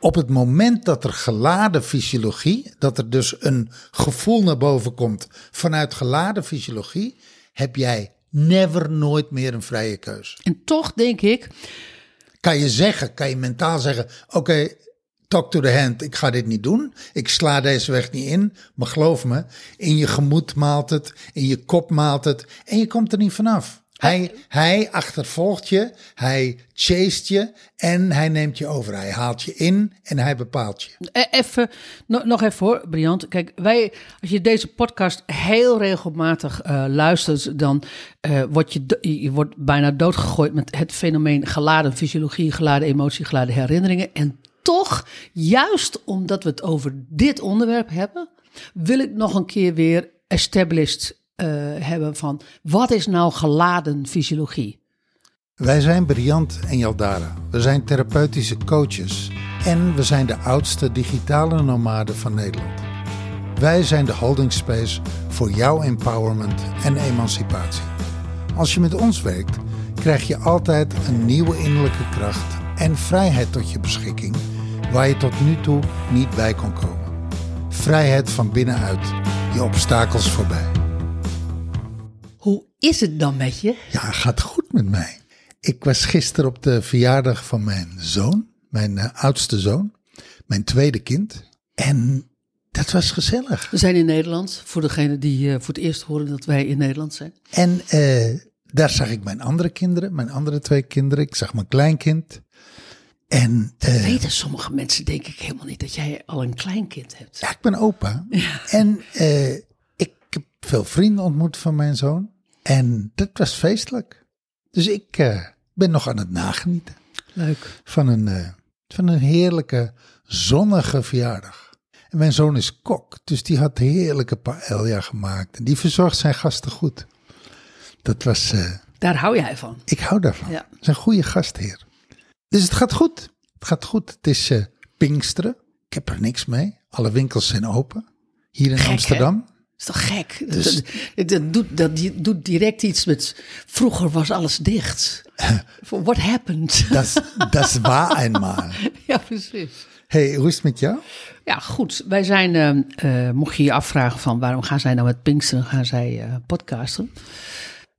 Op het moment dat er geladen fysiologie, dat er dus een gevoel naar boven komt vanuit geladen fysiologie, heb jij never nooit meer een vrije keus. En toch denk ik, Kan je zeggen, kan je mentaal zeggen, oké, talk to the hand, ik ga dit niet doen. Ik sla deze weg niet in. Maar geloof me, in je gemoed maalt het, in je kop maalt het en je komt er niet vanaf. Hij, hij achtervolgt je, hij chased je en hij neemt je over. Hij haalt je in en hij bepaalt je. E- Even, no- nog even hoor, Briant. Kijk, wij, als je deze podcast heel regelmatig eh, luistert, dan eh word je, je wordt bijna doodgegooid met het fenomeen geladen fysiologie, geladen emotie, geladen herinneringen. En toch, juist omdat we het over dit onderwerp hebben, wil ik nog een keer weer established eh, hebben van wat is nou geladen fysiologie? Wij zijn Briant en Jaldara. We zijn therapeutische coaches en we zijn de oudste digitale nomaden van Nederland. Wij zijn de holding space voor jouw empowerment en emancipatie. Als je met ons werkt, krijg je altijd een nieuwe innerlijke kracht en vrijheid tot je beschikking waar je tot nu toe niet bij kon komen. Vrijheid van binnenuit, je obstakels voorbij. Hoe is het dan met je? Ja, gaat goed met mij. Ik was gisteren op de verjaardag van mijn zoon, mijn eh, oudste zoon, mijn tweede kind. En dat was gezellig. We zijn in Nederland, voor degenen die eh, voor het eerst horen dat wij in Nederland zijn. En eh, daar zag ik mijn andere kinderen, mijn andere twee kinderen. Ik zag mijn kleinkind. En eh, Weten sommige mensen denk ik helemaal niet dat jij al een kleinkind hebt. ja, ik ben opa. En ik heb veel vrienden ontmoet van mijn zoon. En dat was feestelijk. Dus ik eh, ben nog aan het nagenieten. Leuk. van een, eh, van een heerlijke zonnige verjaardag. En mijn zoon is kok, dus die had heerlijke paella gemaakt. En die verzorgt zijn gasten goed. Dat was, eh, Daar hou jij van. ik hou daarvan. Ja. Het is een goede gastheer. Dus het gaat goed. Het gaat goed. Het is Pinksteren. Ik heb er niks mee. Alle winkels zijn open. Hier in Gek, hè? Is toch gek? Dus- Dat, dat, doet, dat doet direct iets met. Vroeger was alles dicht. What happened? Dat, dat is waar eenmaal. ja, precies. hey, hoe is het met jou? Ja, goed. Wij zijn, eh, eh, mocht je je afvragen van waarom gaan zij nou met Pinksteren, gaan zij eh, podcasten.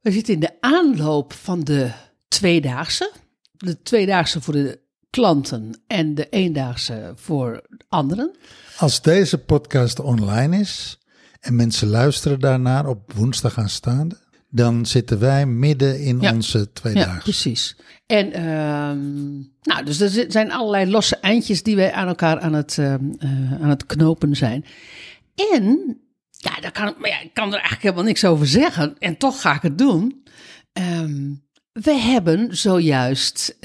We zitten in de aanloop van de tweedaagse. De tweedaagse voor de klanten en de eendaagse voor anderen. Als deze podcast online is en mensen luisteren daarnaar op woensdag aanstaande, dan zitten wij midden in Ja. onze Ja, tweedaagse. precies. En ehm, nou, dus er zi- zijn allerlei losse eindjes die wij aan elkaar aan het, ehm, eh, aan het knopen zijn. En, ja, daar kan, ik- maar ja, ik kan er eigenlijk helemaal niks over zeggen. En toch ga ik het doen. Ehm, we hebben zojuist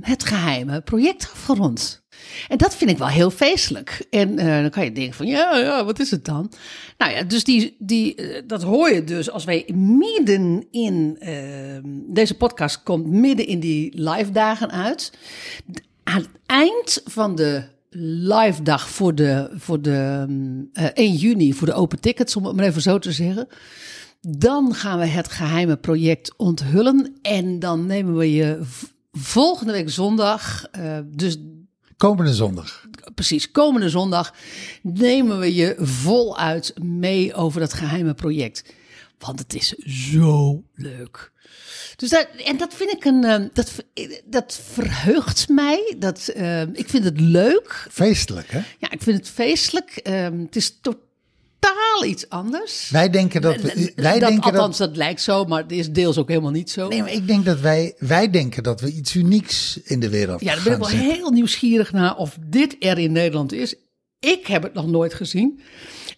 het geheime project afgerond. En dat vind ik wel heel feestelijk. En eh, dan kan je denken van, ja, ja, wat is het dan? Nou ja, dus die, die, eh, dat hoor je dus als wij midden in... ehm, deze podcast komt midden in die live dagen uit. Aan het eind van de live dag voor de, voor de mm, eh, 1 juni, voor de open tickets, om het maar even zo te zeggen... Dan gaan we het geheime project onthullen. En dan nemen we je volgende week zondag, eh, dus Komende zondag. precies komende zondag, nemen we je voluit mee over dat geheime project. Want het is zo leuk. Dus dat, en dat vind ik een, eh, dat, dat verheugt mij. Dat, eh, ik vind het leuk. Feestelijk, hè? Ja, ik vind het feestelijk. Eh, het is totaal iets anders. Wij denken dat we. Wij dat, denken althans, dat. dat lijkt zo, maar het is deels ook helemaal niet zo. Nee, maar ik denk dat wij. Wij denken dat we iets unieks in de wereld. Ja, daar ben ik wel zetten. heel nieuwsgierig naar of dit er in Nederland is. Ik heb het nog nooit gezien.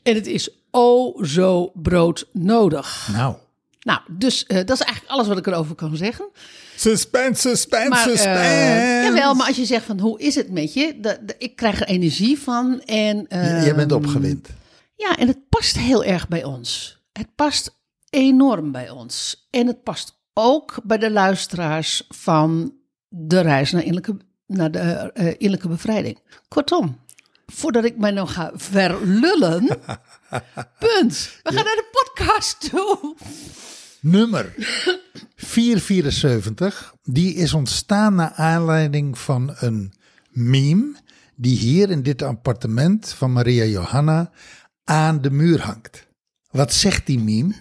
En het is oh zo broodnodig. Nou. Nou, dus eh, dat is eigenlijk alles wat ik erover kan zeggen. Suspense, suspense, Maar, eh, suspense. jawel, maar als je zegt van hoe is het met je? Ik krijg er energie van. En, J- Jij bent ehm, opgewind. Ja, en het past heel erg bij ons. Het past enorm bij ons. En het past ook bij de luisteraars van de reis naar innerlijke, naar de eh, innerlijke bevrijding. Kortom, voordat ik mij nog ga verlullen. punt. We gaan naar de podcast toe. Nummer 474. Die is ontstaan naar aanleiding van een meme die hier in dit appartement van Maria Johanna aan de muur hangt. Wat zegt die meme?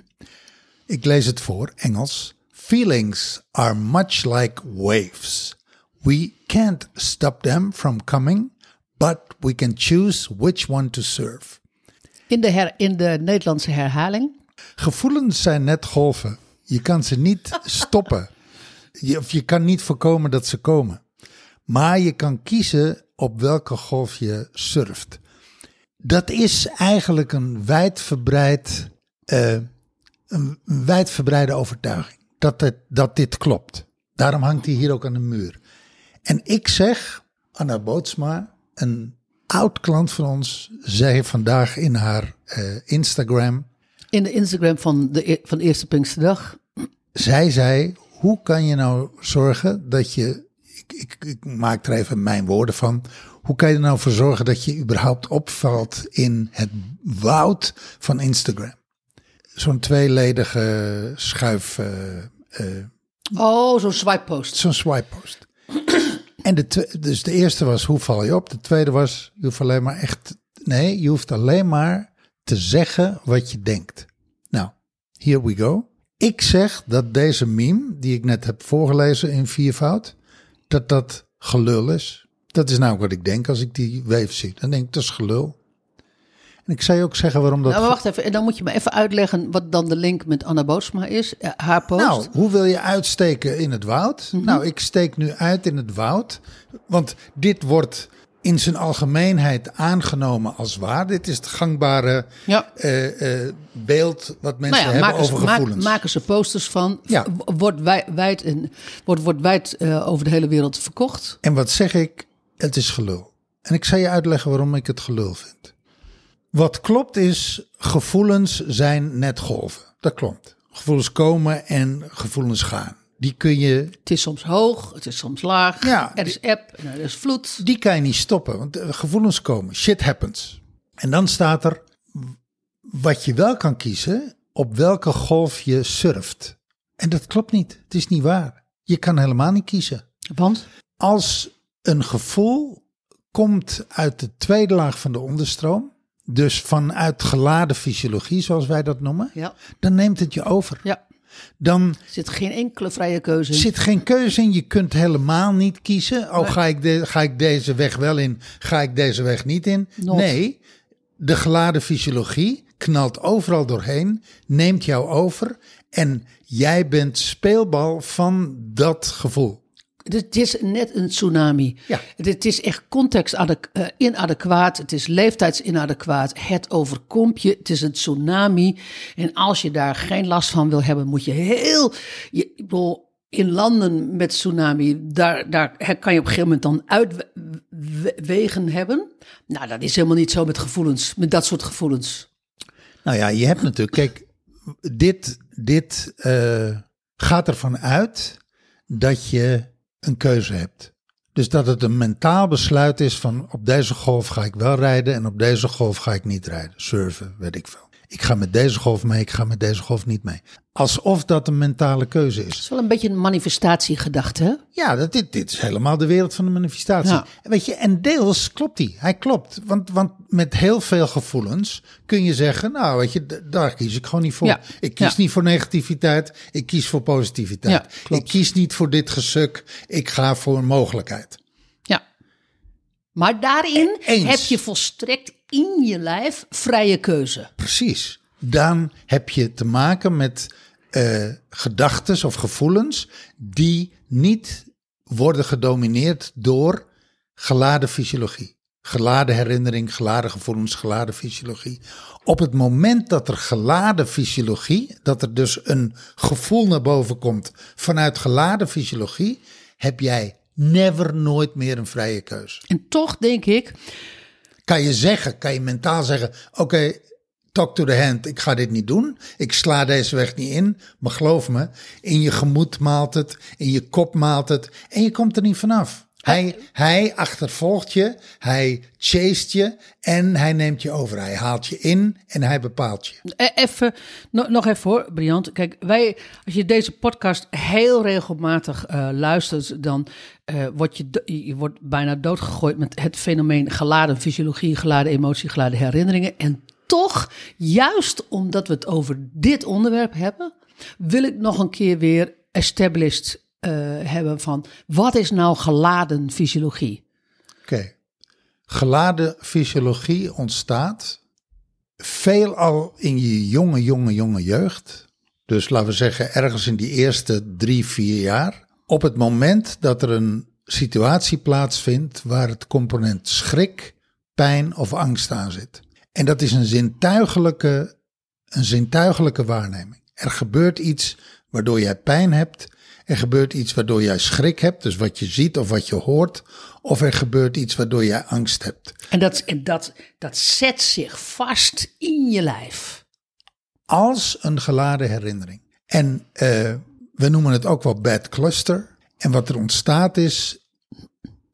Ik lees het voor, Engels. Feelings are much like waves. We can't stop them from coming, but we can choose which one to surf. In de, her, in de Nederlandse herhaling. Gevoelens zijn net golven. Je kan ze niet stoppen. Je, of je kan niet voorkomen dat ze komen. Maar je kan kiezen op welke golf je surft. Dat is eigenlijk een wijdverbreid, uh, een wijdverbreide overtuiging. Dat, het, dat dit klopt. Daarom hangt hij hier ook aan de muur. En ik zeg, Anna Bootsma, een oud klant van ons, zei vandaag in haar uh, Instagram. In de Instagram van de, e-, van de Eerste Pinksterdag. Zij zei, hoe kan je nou zorgen dat je, ik, ik, ik maak er even mijn woorden van, hoe kan je er nou voor zorgen dat je überhaupt opvalt in het woud van Instagram? Zo'n tweeledige schuif. Uh, uh, oh, zo'n swipe post. Zo'n swipe post. en de, dus de eerste was hoe val je op? De tweede was je hoeft alleen maar echt. Nee, je hoeft alleen maar te zeggen wat je denkt. Nou, here we go. Ik zeg dat deze meme, die ik net heb voorgelezen in viervoud, dat dat gelul is. Dat is nou wat ik denk als ik die weef zie. Dan denk ik, dat is gelul. En ik zou ook zeggen waarom dat... Nou, wacht even. En dan moet je me even uitleggen wat dan de link met Anna Boosma is. Eh, haar post. Nou, hoe wil je uitsteken in het woud? Mhm. Nou, ik steek nu uit in het woud. Want dit wordt in zijn algemeenheid aangenomen als waar. Dit is het gangbare ja. uh, uh, beeld wat mensen nou ja, hebben over gevoelens. maken ze posters van. Ja. Wordt wijd, wordt, wordt wijd uh, over de hele wereld verkocht. En wat zeg ik? Het is gelul. En ik zal je uitleggen waarom ik het gelul vind. Wat klopt is, gevoelens zijn net golven. Dat klopt. Gevoelens komen en gevoelens gaan. Die kun je. Het is soms hoog, het is soms laag. Ja, er is app en er is vloed. Die kan je niet stoppen, want gevoelens komen. Shit happens. En dan staat er wat je wel kan kiezen, op welke golf je surft. En dat klopt niet. Het is niet waar. Je kan helemaal niet kiezen. Want? Als een gevoel komt uit de tweede laag van de onderstroom, dus vanuit geladen fysiologie, zoals wij dat noemen, ja. dan neemt het je over. Ja. Dan zit geen enkele vrije keuze in. Zit geen keuze in. Je kunt helemaal niet kiezen. Oh, ga, ik de, ga ik deze weg wel in? Ga ik deze weg niet in? Nee, de geladen fysiologie knalt overal doorheen, neemt jou over en jij bent speelbal van dat gevoel. Het is net een tsunami. Ja. Het is echt context uh, inadequaat. Het is leeftijdsinadaquaat. Het overkomt je. Het is een tsunami. En als je daar geen last van wil hebben, moet je heel. Je, in landen met tsunami, daar, daar kan je op een gegeven moment dan uitwegen hebben. Nou, dat is helemaal niet zo met gevoelens, met dat soort gevoelens. Nou ja, je hebt natuurlijk, kijk, dit, dit uh, gaat ervan uit dat je een keuze hebt. Dus dat het een mentaal besluit is van op deze golf ga ik wel rijden en op deze golf ga ik niet rijden. Surfen, weet ik veel. Ik ga met deze golf mee, ik ga met deze golf niet mee. Alsof dat een mentale keuze is. Het is wel een beetje een manifestatiegedachte, hè? Ja, dat, dit, dit is helemaal de wereld van de manifestatie. Ja. Weet je, en deels klopt die. Hij klopt. Want, want met heel veel gevoelens kun je zeggen, nou weet je, daar kies ik gewoon niet voor. Ik kies niet voor negativiteit, ik kies voor positiviteit. ik kies niet voor dit gesuk, ik ga voor een mogelijkheid. Ja. Maar daarin heb je volstrekt in je lijf vrije keuze. Precies. Dan heb je te maken met uh, gedachten of gevoelens die niet worden gedomineerd door geladen fysiologie. Geladen herinnering, geladen gevoelens, geladen fysiologie. Op het moment dat er geladen fysiologie, dat er dus een gevoel naar boven komt vanuit geladen fysiologie, heb jij never nooit meer een vrije keuze. En toch denk ik kan je zeggen, kan je mentaal zeggen: oké, talk to the hand, ik ga dit niet doen. Ik sla deze weg niet in. Maar geloof me, in je gemoed maalt het, in je kop maalt het en je komt er niet vanaf. Hij, hij achtervolgt je, hij chased je en hij neemt je over. Hij haalt je in en hij bepaalt je. E- Even, no- nog even hoor, Briant. Kijk, wij, als je deze podcast heel regelmatig eh, luistert, dan eh word je, je wordt bijna doodgegooid met het fenomeen geladen fysiologie, geladen emotie, geladen herinneringen. En toch, juist omdat we het over dit onderwerp hebben, wil ik nog een keer weer established hebben van wat is nou geladen fysiologie? Oké. Geladen fysiologie ontstaat veelal in je jonge, jonge, jonge jeugd. Dus laten we zeggen ergens in die eerste drie, vier jaar. Op het moment dat er een situatie plaatsvindt waar het component schrik, pijn of angst aan zit. En dat is een zintuigelijke, een zintuigelijke waarneming. Er gebeurt iets waardoor jij pijn hebt. Er gebeurt iets waardoor jij schrik hebt, dus wat je ziet of wat je hoort. Of er gebeurt iets waardoor jij angst hebt. En dat, en dat, dat zet zich vast in je lijf. als een geladen herinnering. En eh, we noemen het ook wel bad cluster. En wat er ontstaat is,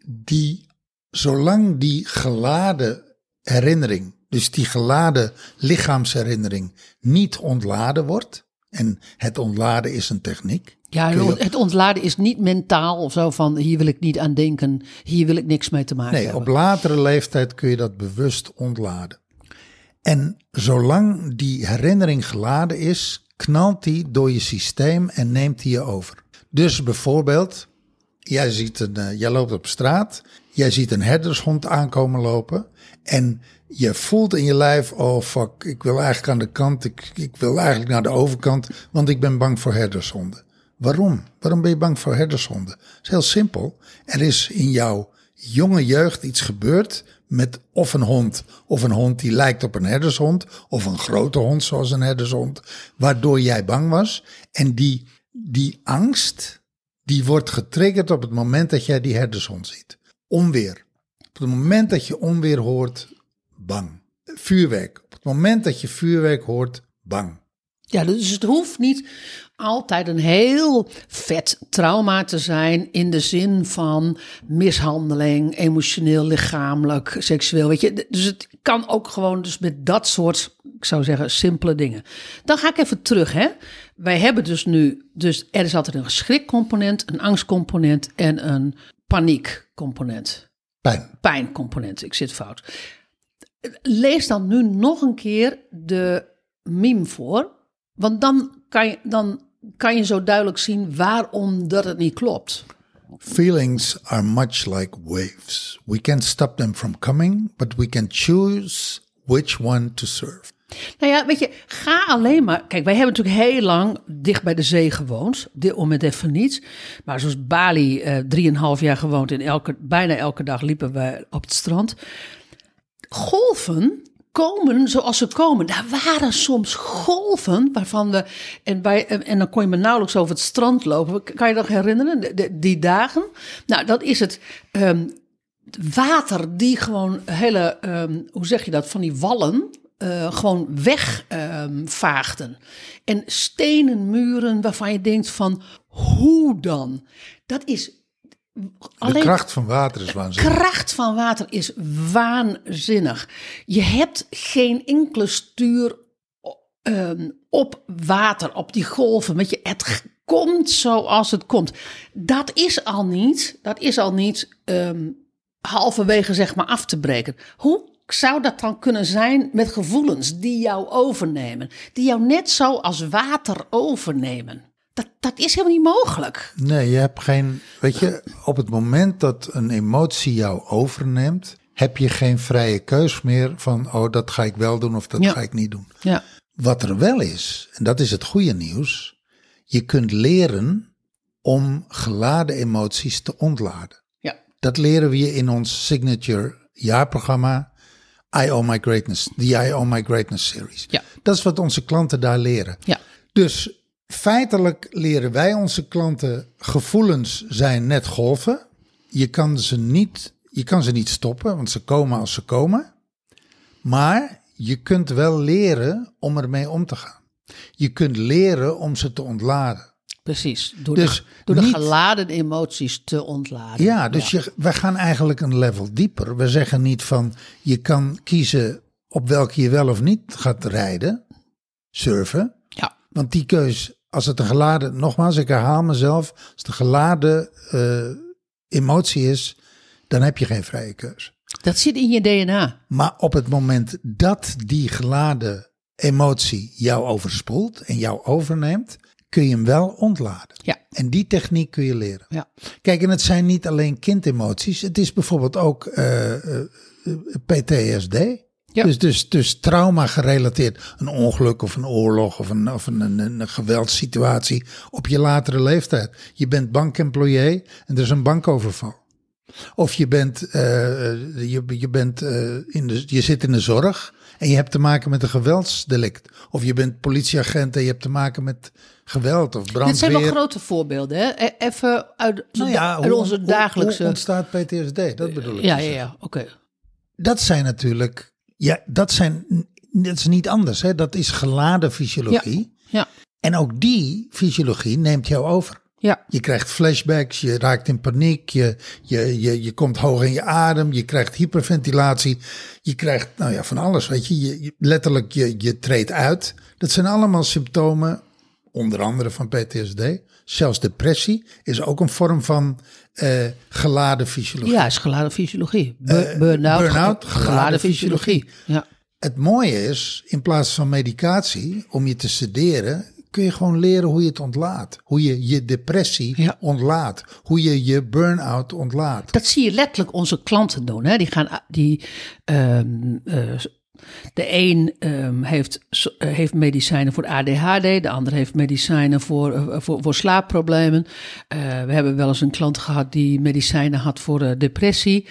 die, zolang die geladen herinnering, dus die geladen lichaamsherinnering, niet ontladen wordt. En het ontladen is een techniek. Ja, het ontladen is niet mentaal of zo van hier wil ik niet aan denken, hier wil ik niks mee te maken Nee, hebben. op latere leeftijd kun je dat bewust ontladen. En zolang die herinnering geladen is, knalt die door je systeem en neemt die je over. Dus bijvoorbeeld, jij, ziet een, eh, jij loopt op straat, jij ziet een herdershond aankomen lopen en je voelt in je lijf, oh fuck, ik wil eigenlijk aan de kant, ik, ik wil eigenlijk naar de overkant, want ik ben bang voor herdershonden. Waarom? Waarom ben je bang voor herdershonden? Dat is heel simpel. Er is in jouw jonge jeugd iets gebeurd met of een hond, of een hond die lijkt op een herdershond, of een grote hond zoals een herdershond, waardoor jij bang was. En die, die angst, die wordt getriggerd op het moment dat jij die herdershond ziet. Onweer. Op het moment dat je onweer hoort, bang. Vuurwerk. Op het moment dat je vuurwerk hoort, bang. Ja, dus het hoeft niet altijd een heel vet trauma te zijn in de zin van mishandeling, emotioneel, lichamelijk, seksueel. Weet je, dus het kan ook gewoon dus met dat soort, ik zou zeggen, simpele dingen. Dan ga ik even terug, hè. Wij hebben dus nu, dus er is altijd een schrikcomponent, een angstcomponent en een paniekcomponent. Pijn. Pijncomponent, ik zit fout. Lees dan nu nog een keer de meme voor. Want dan kan je, dan kan je zo duidelijk zien waarom dat het niet klopt. Feelings are much like waves. We can't stop them from coming, but we can choose which one to surf. Nou ja, weet je, ga alleen maar. Kijk, wij hebben natuurlijk heel lang dicht bij de zee gewoond. Dit moment even niet. Maar zoals Bali, eh, drieënhalf jaar gewoond. En elke, bijna elke dag liepen we op het strand. Golven komen zoals ze komen. Daar waren soms golven waarvan we. En, bij, en, dan kon je me nauwelijks over het strand lopen. Kan je dat herinneren? Die dagen? Nou, dat is het. ehm, water die gewoon hele, ehm, hoe zeg je dat, van die wallen eh, gewoon wegvaagden. en stenen muren waarvan je denkt van, hoe dan? Dat is De kracht van water is waanzinnig. kracht van water is waanzinnig. Je hebt geen enkele stuur ehm, op water, op die golven. Weet je, het komt zoals het komt. Dat is al niet, dat is al niet ehm, halverwege zeg maar af te breken. Hoe zou dat dan kunnen zijn met gevoelens die jou overnemen? Die jou net zo als water overnemen? Dat, dat is helemaal niet mogelijk. Nee, je hebt geen. Weet je, op het moment dat een emotie jou overneemt, heb je geen vrije keus meer van, oh, dat ga ik wel doen of dat Ja. ga ik niet doen. Ja. Wat er wel is, en dat is het goede nieuws, je kunt leren om geladen emoties te ontladen. Ja. Dat leren we je in ons signature jaarprogramma I Owe My Greatness, the I Owe My Greatness series. Ja. Dat is wat onze klanten daar leren. Ja. Dus feitelijk leren wij onze klanten gevoelens zijn net golven. Je kan ze niet, je kan ze niet stoppen, want ze komen als ze komen. Maar je kunt wel leren om ermee om te gaan. Je kunt leren om ze te ontladen. Precies. Door, Dus de, door de geladen emoties te ontladen. Ja, dus Je, we gaan eigenlijk een level dieper. We zeggen niet van je kan kiezen op welke je wel of niet gaat rijden, surfen. Ja. Want die keus, als het een geladen, nogmaals, ik herhaal mezelf, als het een geladen eh, emotie is, dan heb je geen vrije keus. Dat zit in je DNA. Maar op het moment dat die geladen emotie jou overspoelt en jou overneemt, kun je hem wel ontladen. Ja. En die techniek kun je leren. Ja. Kijk, en het zijn niet alleen kindemoties. Het is bijvoorbeeld ook eh, eh, PTSD. Ja. Dus, dus, dus trauma gerelateerd. Een ongeluk of een oorlog of een, of een, een, een geweldssituatie op je latere leeftijd. Je bent bankemployé en er is een bankoverval. Of je bent, eh, je, je, bent eh, in de, je zit in de zorg en je hebt te maken met een geweldsdelict. Of je bent politieagent en je hebt te maken met geweld of brandweer. Dit zijn wel grote voorbeelden. Hè? E- Even uit, Nou ja, uit onze hoe- dagelijkse... Hoe ontstaat PTSD? Dat bedoel ik. ja, ja, ja. Oké. Dat zijn natuurlijk, ja, dat zijn, dat is niet anders. Hè? Dat is geladen fysiologie. Ja. En ook die fysiologie neemt jou over. Ja. Je krijgt flashbacks, je raakt in paniek, je, je, je, je komt hoog in je adem, je krijgt hyperventilatie, je krijgt nou ja, van alles, weet je. je, je- letterlijk, je, je treedt uit. Dat zijn allemaal symptomen, onder andere van PTSD. Zelfs depressie is ook een vorm van eh, geladen fysiologie. Ja, is geladen fysiologie. Eh, burn-out, burn-out, ge- geladen geladen fysiologie. Ja. Het mooie is, in plaats van medicatie, om je te sederen, kun je gewoon leren hoe je het ontlaat. Hoe je je depressie Ja. ontlaat. Hoe je je burn-out ontlaat. Dat zie je letterlijk onze klanten doen. Hè? Die gaan, die, ehm, eh, de een ehm, heeft, eh, heeft medicijnen voor ADHD, de ander heeft medicijnen voor, eh, voor, voor slaapproblemen. Eh, we hebben wel eens een klant gehad die medicijnen had voor eh, depressie.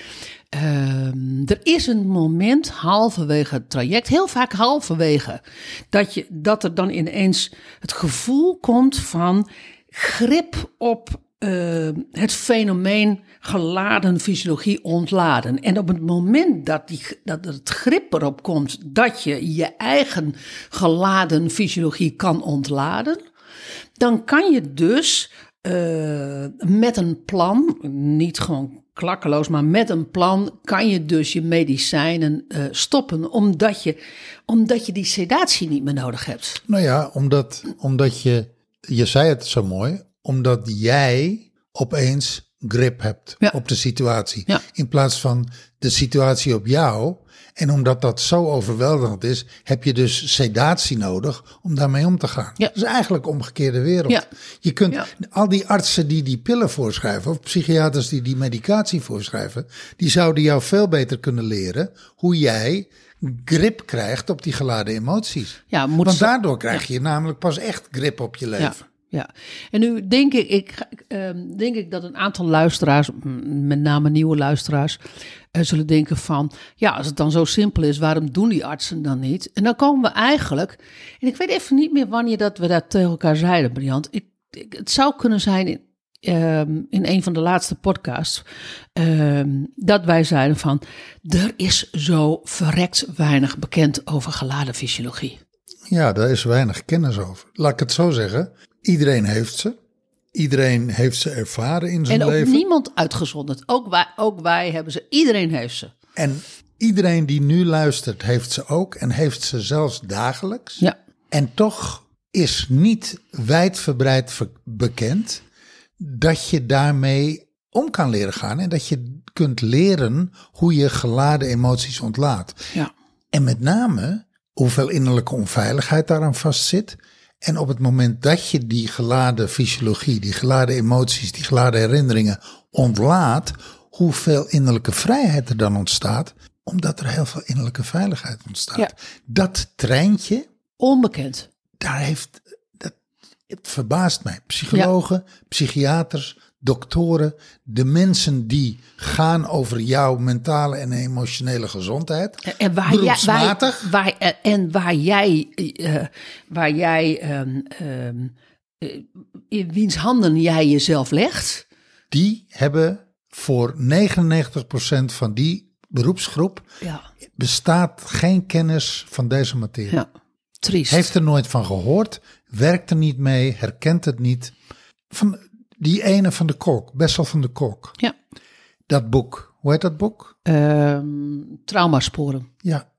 Ehm, er is een moment halverwege het traject, heel vaak halverwege, dat, je, dat er dan ineens het gevoel komt van grip op eh, het fenomeen geladen fysiologie ontladen. En op het moment dat, die, dat het grip erop komt dat je je eigen geladen fysiologie kan ontladen, dan kan je dus eh, met een plan, niet gewoon klakkeloos, maar met een plan kan je dus je medicijnen eh, stoppen, omdat je, omdat je die sedatie niet meer nodig hebt. Nou ja, omdat, omdat je, je zei het zo mooi, omdat jij opeens grip hebt Ja. op de situatie. Ja. In plaats van de situatie op jou. En omdat dat zo overweldigend is, heb je dus sedatie nodig om daarmee om te gaan. Ja. Dat is eigenlijk omgekeerde wereld. Ja. Je kunt Ja. al die artsen die die pillen voorschrijven, of psychiaters die die medicatie voorschrijven, die zouden jou veel beter kunnen leren hoe jij grip krijgt op die geladen emoties. Ja, moet Want daardoor krijg je namelijk pas echt grip op je leven. Ja. En nu denk ik, ik, ehm, denk ik dat een aantal luisteraars, met name nieuwe luisteraars, eh, zullen denken van, ja, als het dan zo simpel is, waarom doen die artsen dan niet? En dan komen we eigenlijk, en ik weet even niet meer wanneer dat we dat tegen elkaar zeiden, Briant. Ik, ik- het zou kunnen zijn in, ehm, in een van de laatste podcasts, ehm, dat wij zeiden van, er is zo verrekt weinig bekend over geladen fysiologie. Ja, daar is weinig kennis over. Laat ik het zo zeggen. Iedereen heeft ze. Iedereen heeft ze ervaren in zijn En ook leven. niemand uitgezonderd. Ook wij, ook wij hebben ze. Iedereen heeft ze. En iedereen die nu luistert, heeft ze ook. En heeft ze zelfs dagelijks. Ja. En toch is niet wijdverbreid ver- bekend dat je daarmee om kan leren gaan. En dat je kunt leren hoe je geladen emoties ontlaat. Ja. En met name hoeveel innerlijke onveiligheid daaraan vastzit. En op het moment dat je die geladen fysiologie, die geladen emoties, die geladen herinneringen ontlaat, hoeveel innerlijke vrijheid er dan ontstaat, omdat er heel veel innerlijke veiligheid ontstaat. Ja. Dat treintje, Onbekend. daar heeft, dat, het verbaast mij. Psychologen, psychiaters, doktoren, de mensen die gaan over jouw mentale en emotionele gezondheid. En- En waar jij, waar, eh, en waar jij, eh, waar jij ehm, ehm, eh, in wiens handen jij jezelf legt. die hebben voor 99% van die beroepsgroep Ja. bestaat geen kennis van deze materie. Ja. Triest. Heeft er nooit van gehoord, werkt er niet mee, herkent het niet. van die ene van de Kolk, Bessel van de Kolk. Ja. Dat boek, hoe heet dat boek? Ehm, traumasporen. Ja,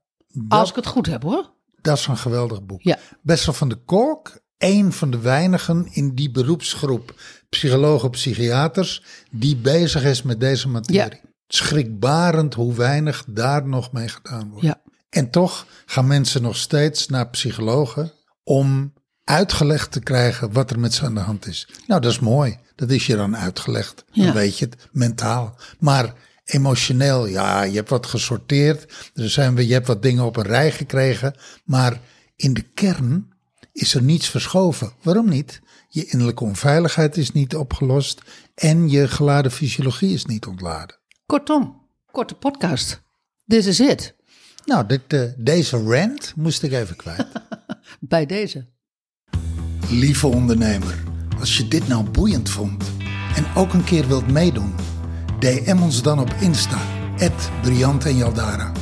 Als ik het goed heb hoor. dat is een geweldig boek. Ja. Bessel van de Kolk, een van de weinigen in die beroepsgroep psychologen, psychiaters, die bezig is met deze materie. Schrikbarend hoe weinig daar nog mee gedaan wordt. Ja. En toch gaan mensen nog steeds naar psychologen om uitgelegd te krijgen wat er met ze aan de hand is. Nou, dat is mooi. Dat is je dan uitgelegd. Dan weet je het mentaal. Maar emotioneel, ja, je hebt wat gesorteerd. Er zijn we, je hebt wat dingen op een rij gekregen. Maar in de kern is er niets verschoven. Waarom niet? Je innerlijke onveiligheid is niet opgelost en je geladen fysiologie is niet ontladen. Kortom, korte podcast. This is it. Nou, dit, eh, deze rant moest ik even kwijt. Bij deze. Lieve ondernemer, als je dit nou boeiend vond en ook een keer wilt meedoen, DM ons dan op Insta, Briant en Jaldara.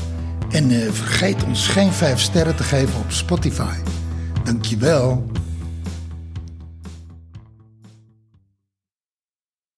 En eh, vergeet ons geen 5 sterren te geven op Spotify. Dankjewel.